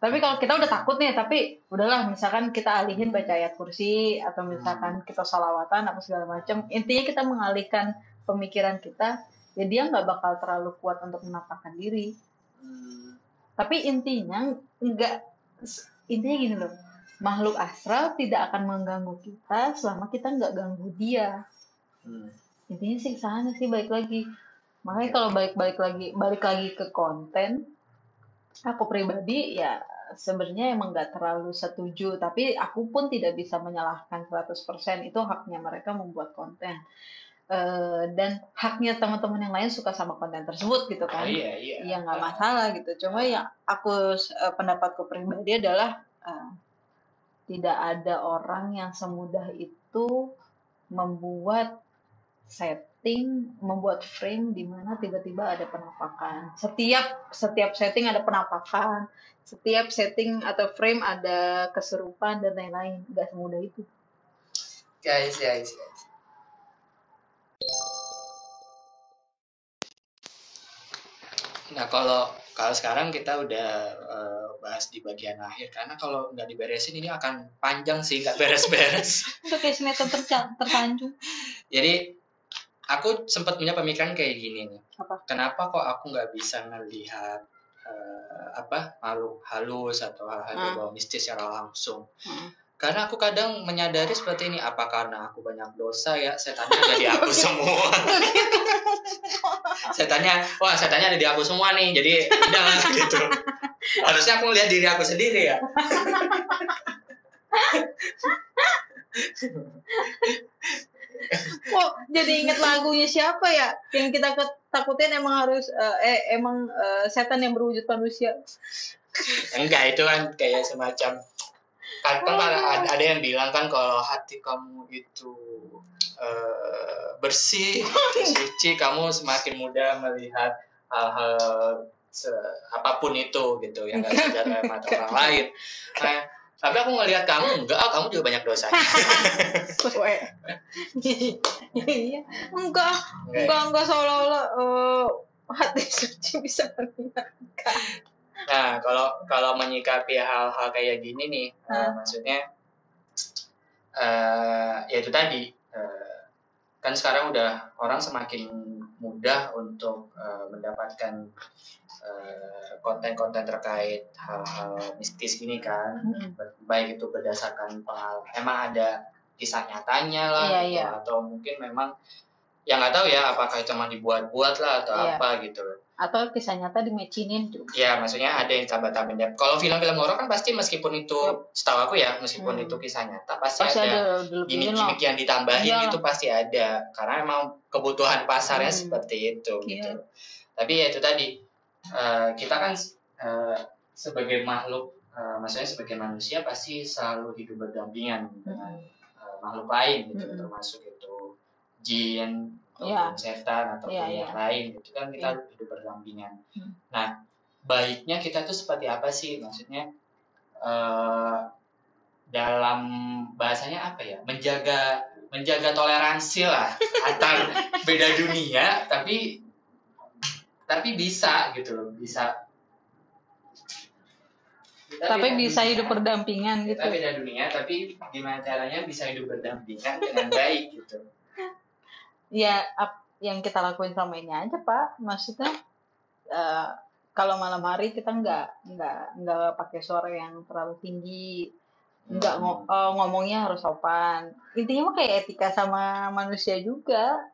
Speaker 1: Tapi kalau kita udah takut nih, tapi udahlah misalkan kita alihin baca ayat kursi atau misalkan kita salawatan apa segala macam, intinya kita mengalihkan pemikiran kita, ya dia nggak bakal terlalu kuat untuk menampakkan diri.
Speaker 2: Hmm.
Speaker 1: Tapi intinya nggak intinya gini loh, makhluk astral tidak akan mengganggu kita selama kita nggak ganggu dia.
Speaker 2: Hmm.
Speaker 1: intinya sih sana sih balik lagi. Makanya kalau balik-balik lagi balik lagi ke konten aku pribadi ya sebenarnya emang nggak terlalu setuju. Tapi aku pun tidak bisa menyalahkan 100% itu haknya mereka membuat konten. Eh, dan haknya teman-teman yang lain suka sama konten tersebut gitu
Speaker 2: Oh,
Speaker 1: kan?
Speaker 2: Iya iya.
Speaker 1: ya nggak masalah gitu. Cuma yang aku eh, pendapatku pribadi adalah eh, tidak ada orang yang semudah itu membuat setting membuat frame di mana tiba-tiba ada penampakan. Setiap setiap setting ada penampakan setiap setting atau frame ada keserupan dan lain-lain. Nggak semudah itu.
Speaker 2: Guys, guys, guys. Nah kalau kalau sekarang kita udah eh, bahas di bagian akhir karena kalau nggak diberesin ini akan panjang sih nggak beres-beres.
Speaker 1: kayak sinetron tersanjung
Speaker 2: Jadi aku sempat punya pemikiran kayak gini nih.
Speaker 1: Apa?
Speaker 2: Kenapa kok aku nggak bisa melihat eh, apa makhluk halus atau hal-hal
Speaker 1: Hmm.
Speaker 2: berbau mistis secara langsung?
Speaker 1: Hmm.
Speaker 2: Karena aku kadang menyadari seperti ini, apa karena aku banyak dosa ya, setannya ada di aku semua. setannya, wah setannya ada di aku semua nih, jadi udah lah, gitu. Harusnya aku lihat diri aku sendiri ya.
Speaker 1: Kok jadi inget lagunya siapa ya? Yang kita ke- takutin emang harus eh, eh, emang eh, setan yang berwujud manusia.
Speaker 2: Enggak, itu kan kayak semacam kan, kan ada, ada yang bilang kan kalau hati kamu itu eh, bersih, suci, kamu semakin mudah melihat hal-hal apa pun itu gitu yang nggak bisa dari mata orang lain. Nah, tapi aku ngelihat kamu enggak, ah, kamu juga banyak dosanya.
Speaker 1: Gue. Iya. Enggak, enggak, enggak seolah-olah eh, hati suci bisa melihat.
Speaker 2: Nah, kalau kalau menyikapi hal-hal kayak gini nih,
Speaker 1: Hah?
Speaker 2: maksudnya eh ya itu tadi eh, kan sekarang udah orang semakin mudah untuk eh, mendapatkan konten-konten terkait hal-hal mistis ini kan,
Speaker 1: Mm-mm.
Speaker 2: baik itu berdasarkan pengalaman, emang ada kisah nyatanya lah, gitu,
Speaker 1: iya.
Speaker 2: atau mungkin memang yang nggak tahu ya apakah emang dibuat-buat lah atau
Speaker 1: Iya.
Speaker 2: apa gitu.
Speaker 1: Atau kisah nyata dimecinin juga.
Speaker 2: Ya, maksudnya ada yang tambah-tambahin. depth. Kalau film-film horor kan pasti meskipun itu, setahu aku ya, meskipun
Speaker 1: Hmm.
Speaker 2: itu kisah nyata, pasti,
Speaker 1: Pasti
Speaker 2: ada,
Speaker 1: lah.
Speaker 2: gimmick-gimmick yang ditambahin
Speaker 1: Iyalah.
Speaker 2: itu pasti ada. Karena emang kebutuhan pasarnya
Speaker 1: Hmm.
Speaker 2: seperti itu.
Speaker 1: Iya.
Speaker 2: gitu. Tapi ya itu tadi, eh, kita kan eh, sebagai makhluk, eh, maksudnya sebagai manusia pasti selalu hidup berdampingan dengan eh, makhluk lain, gitu,
Speaker 1: Mm-mm.
Speaker 2: termasuk itu jin,
Speaker 1: Iya.
Speaker 2: ataupun setan, ataupun
Speaker 1: Iya,
Speaker 2: yang
Speaker 1: iya.
Speaker 2: lain. Itu kan kita
Speaker 1: Iya.
Speaker 2: hidup berdampingan.
Speaker 1: Hmm.
Speaker 2: Nah, baiknya kita tuh seperti apa sih? Maksudnya eh, dalam bahasanya apa ya? Menjaga menjaga toleransi lah antar beda dunia, tapi tapi bisa gitu loh, bisa. Kita
Speaker 1: Tapi bisa
Speaker 2: dunia,
Speaker 1: hidup berdampingan gitu.
Speaker 2: Kita beda dunia, tapi gimana caranya bisa hidup berdampingan dengan baik gitu.
Speaker 1: Ya ap- yang kita lakuin selama ini aja pak. Maksudnya eh, kalau malam hari kita nggak nggak nggak pakai suara yang terlalu tinggi. Nggak ngo- eh, ngomongnya harus sopan. Intinya mah kayak etika sama manusia juga.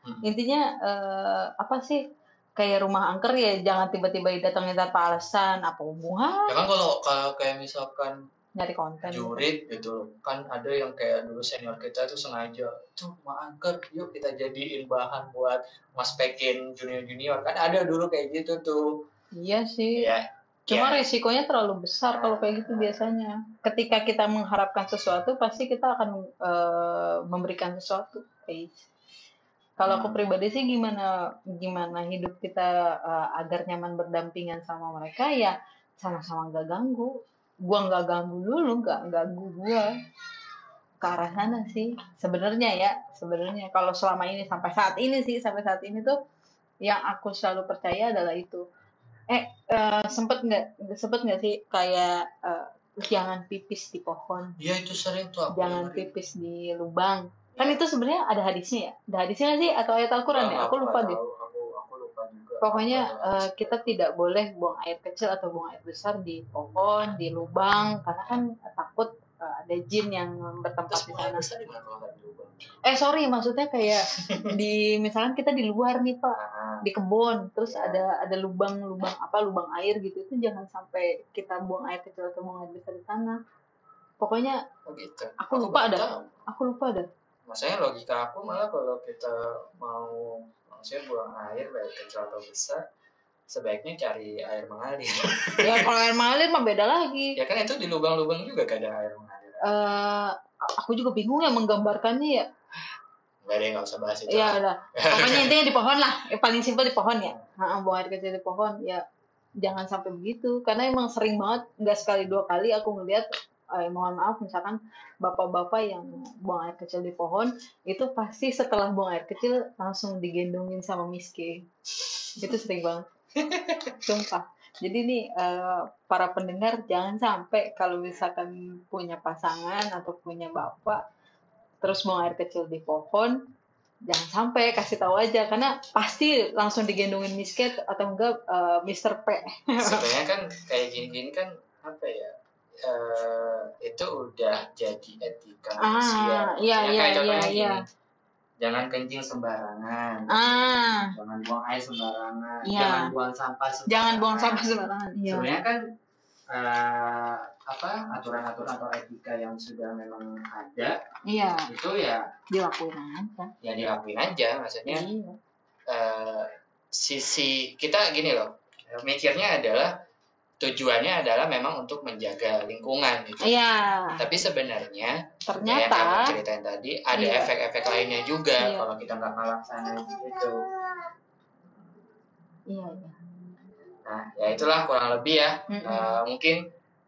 Speaker 2: Hmm.
Speaker 1: intinya eh, apa sih? Kayak rumah angker ya jangan tiba-tiba didatengin tanpa alasan. Apa hubungan
Speaker 2: Ya kan kalau kayak misalkan
Speaker 1: nyari konten
Speaker 2: jurit gitu kan ada yang kayak dulu senior kita tuh sengaja tuh mau angker yuk kita jadiin bahan buat ngospekin junior junior kan ada dulu kayak gitu tuh
Speaker 1: iya sih
Speaker 2: ya
Speaker 1: Cuma
Speaker 2: ya,
Speaker 1: resikonya terlalu besar kalau kayak gitu biasanya. Ketika kita mengharapkan sesuatu, pasti kita akan eh, memberikan sesuatu. guys. Kalau aku
Speaker 2: Hmm.
Speaker 1: pribadi sih gimana gimana hidup kita eh, agar nyaman berdampingan sama mereka ya sama-sama nggak ganggu. Gua nggak ganggu dulu, nggak ganggu gua. Ke arah sana sih. Sebenarnya ya, sebenarnya. Kalau selama ini sampai saat ini sih sampai saat ini tuh yang aku selalu percaya adalah itu. Eh eh, sempet nggak sempet nggak sih kayak eh, jangan pipis di pohon.
Speaker 2: Ya itu sering tuh aku
Speaker 1: jangan
Speaker 2: dengerin.
Speaker 1: pipis di lubang. Kan itu sebenarnya ada hadisnya ya? Ada hadisnya sih? Atau ayat Al-Quran ya? Aku lupa deh
Speaker 2: tahu, aku aku lupa juga
Speaker 1: pokoknya eh, kita tidak boleh buang air kecil atau buang air besar di pohon di lubang karena kan takut ada jin yang bertempat di sana. eh sorry maksudnya kayak di misalkan kita di luar nih pak
Speaker 2: Ah,
Speaker 1: di kebun terus ada ada lubang lubang apa lubang air gitu itu jangan sampai kita buang air kecil atau buang air besar di sana. Pokoknya
Speaker 2: oh gitu.
Speaker 1: Aku lupa ada. aku lupa dah.
Speaker 2: Maksudnya logika aku malah kalau kita mau maksudnya buang air baik kecil atau besar sebaiknya cari air mengalir.
Speaker 1: ya kalau air mengalir mah beda lagi.
Speaker 2: Ya kan itu di lubang-lubang juga gak ada air mengalir.
Speaker 1: eh aku juga bingung ya menggambarkannya ya.
Speaker 2: Gak ada yang nggak usah bahas itu.
Speaker 1: ya udah. Pokoknya intinya di pohon lah. Yang paling simpel di pohon ya. Nah, buang air kecil di pohon. Ya jangan sampai begitu. Karena emang sering banget nggak sekali dua kali aku ngeliat eh, mohon maaf misalkan bapak-bapak yang buang air kecil di pohon itu pasti setelah buang air kecil langsung digendongin sama miske itu sering banget sumpah jadi nih eh, para pendengar jangan sampai kalau misalkan punya pasangan atau punya bapak terus buang air kecil di pohon jangan sampai kasih tahu aja karena pasti langsung digendongin misket atau enggak eh, Mr. P
Speaker 2: Sebenarnya kan kayak gini-gini kan apa ya? Eh, itu udah jadi etika manusia.
Speaker 1: ah iya
Speaker 2: Ya,
Speaker 1: iya
Speaker 2: kayak
Speaker 1: iya iya
Speaker 2: Jangan kencing sembarangan.
Speaker 1: ah
Speaker 2: Jangan buang air sembarangan.
Speaker 1: Iya.
Speaker 2: Jangan buang sampah sembarangan.
Speaker 1: jangan buang sampah sembarangan iya
Speaker 2: Sebenarnya kan eh, apa aturan-aturan atau etika yang sudah memang ada
Speaker 1: iya
Speaker 2: itu ya
Speaker 1: dilakuin aja
Speaker 2: ya dilakuin aja maksudnya
Speaker 1: iya
Speaker 2: eh, sisi kita gini loh mikirnya adalah tujuannya adalah memang untuk menjaga lingkungan gitu.
Speaker 1: Iya.
Speaker 2: Tapi sebenarnya kayak yang kamu
Speaker 1: ternyata
Speaker 2: ceritain tadi ada
Speaker 1: Iya.
Speaker 2: efek-efek lainnya juga
Speaker 1: Iya.
Speaker 2: kalau kita nggak ngelaksanain gitu.
Speaker 1: Iya iya.
Speaker 2: Nah ya itulah kurang lebih ya.
Speaker 1: Mm-mm.
Speaker 2: Eh, mungkin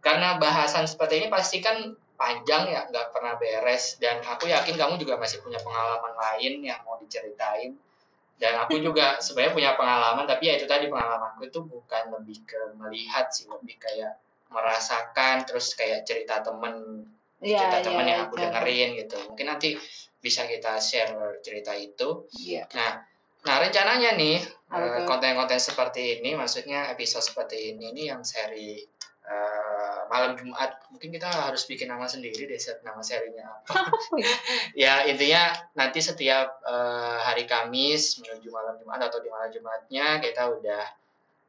Speaker 2: karena bahasan seperti ini pasti kan panjang ya nggak pernah beres. Dan aku yakin kamu juga masih punya pengalaman lain yang mau diceritain dan aku juga sebenarnya punya pengalaman tapi ya itu tadi pengalamanku itu bukan lebih ke melihat sih lebih kayak merasakan terus kayak cerita temen
Speaker 1: iya
Speaker 2: cerita
Speaker 1: iya
Speaker 2: temen yang aku
Speaker 1: iya.
Speaker 2: dengerin gitu. Mungkin nanti bisa kita share cerita itu.
Speaker 1: Iya.
Speaker 2: Nah nah rencananya nih eh, konten-konten seperti ini maksudnya episode seperti ini ini yang seri eh, malam Jumat mungkin kita harus bikin nama sendiri deh set nama serinya. Apa ya intinya nanti setiap eh, hari Kamis menuju malam Jumat atau di malam Jumatnya kita udah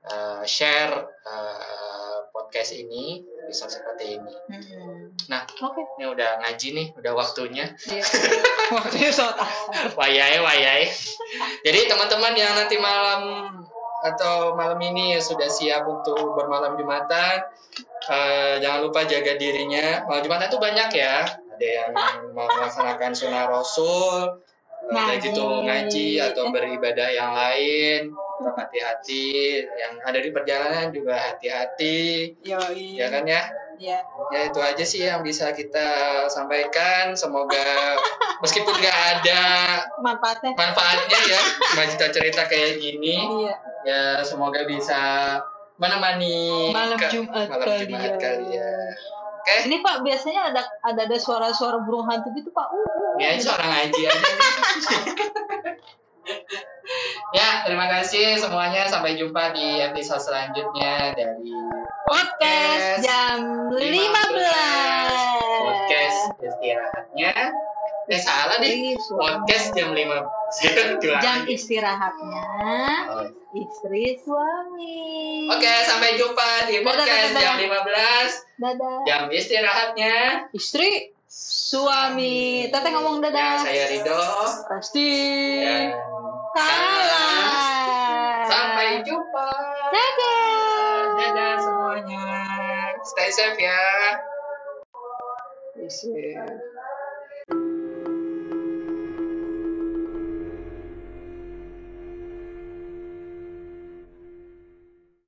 Speaker 2: eh, share eh, podcast ini episode seperti ini.
Speaker 1: Mm-mm.
Speaker 2: Nah.
Speaker 1: oke.
Speaker 2: ini udah ngaji nih udah waktunya.
Speaker 1: Iya. Waktunya asar
Speaker 2: wayai wayai. Jadi teman-teman yang nanti malam atau malam ini sudah siap untuk bermalam jumatan eh, jangan lupa jaga dirinya. Malam jumatan itu banyak ya. Ada yang mau melaksanakan sunnah rasul ada
Speaker 1: Ngaji.
Speaker 2: gitu ngaji atau beribadah yang lain. Hati-hati. Yang ada di perjalanan juga hati-hati. Ya kan ya?
Speaker 1: Iya
Speaker 2: ya itu aja sih yang bisa kita sampaikan. Semoga meskipun nggak ada
Speaker 1: manfaatnya.
Speaker 2: manfaatnya ya cuma cerita-cerita kayak gini
Speaker 1: iya.
Speaker 2: ya semoga bisa menemani
Speaker 1: malam
Speaker 2: ke-
Speaker 1: Jumat
Speaker 2: malam
Speaker 1: kali
Speaker 2: Jumat
Speaker 1: ya.
Speaker 2: kalian oke.
Speaker 1: Ini Pak biasanya ada ada ada suara-suara burung hantu gitu Pak. Uh, uh,
Speaker 2: ya itu orang ngaji aja. Ya terima kasih semuanya. Sampai jumpa di episode selanjutnya dari
Speaker 1: Podcast jam 15.
Speaker 2: podcast istirahatnya eh salah deh podcast jam 5
Speaker 1: Jam istirahatnya
Speaker 2: Oh,
Speaker 1: istri suami.
Speaker 2: Oke, sampai jumpa di
Speaker 1: Dadah,
Speaker 2: podcast
Speaker 1: dadah,
Speaker 2: jam
Speaker 1: dadah.
Speaker 2: 15
Speaker 1: Dadah.
Speaker 2: jam istirahatnya.
Speaker 1: Istri suami. Teteh ngomong
Speaker 2: Ya,
Speaker 1: dadah.
Speaker 2: saya Rido
Speaker 1: Pasti.
Speaker 2: dan
Speaker 1: Salam.
Speaker 2: sampai jumpa.
Speaker 1: Dadah.
Speaker 2: Dadah semuanya. Stay safe ya.
Speaker 1: Stay safe.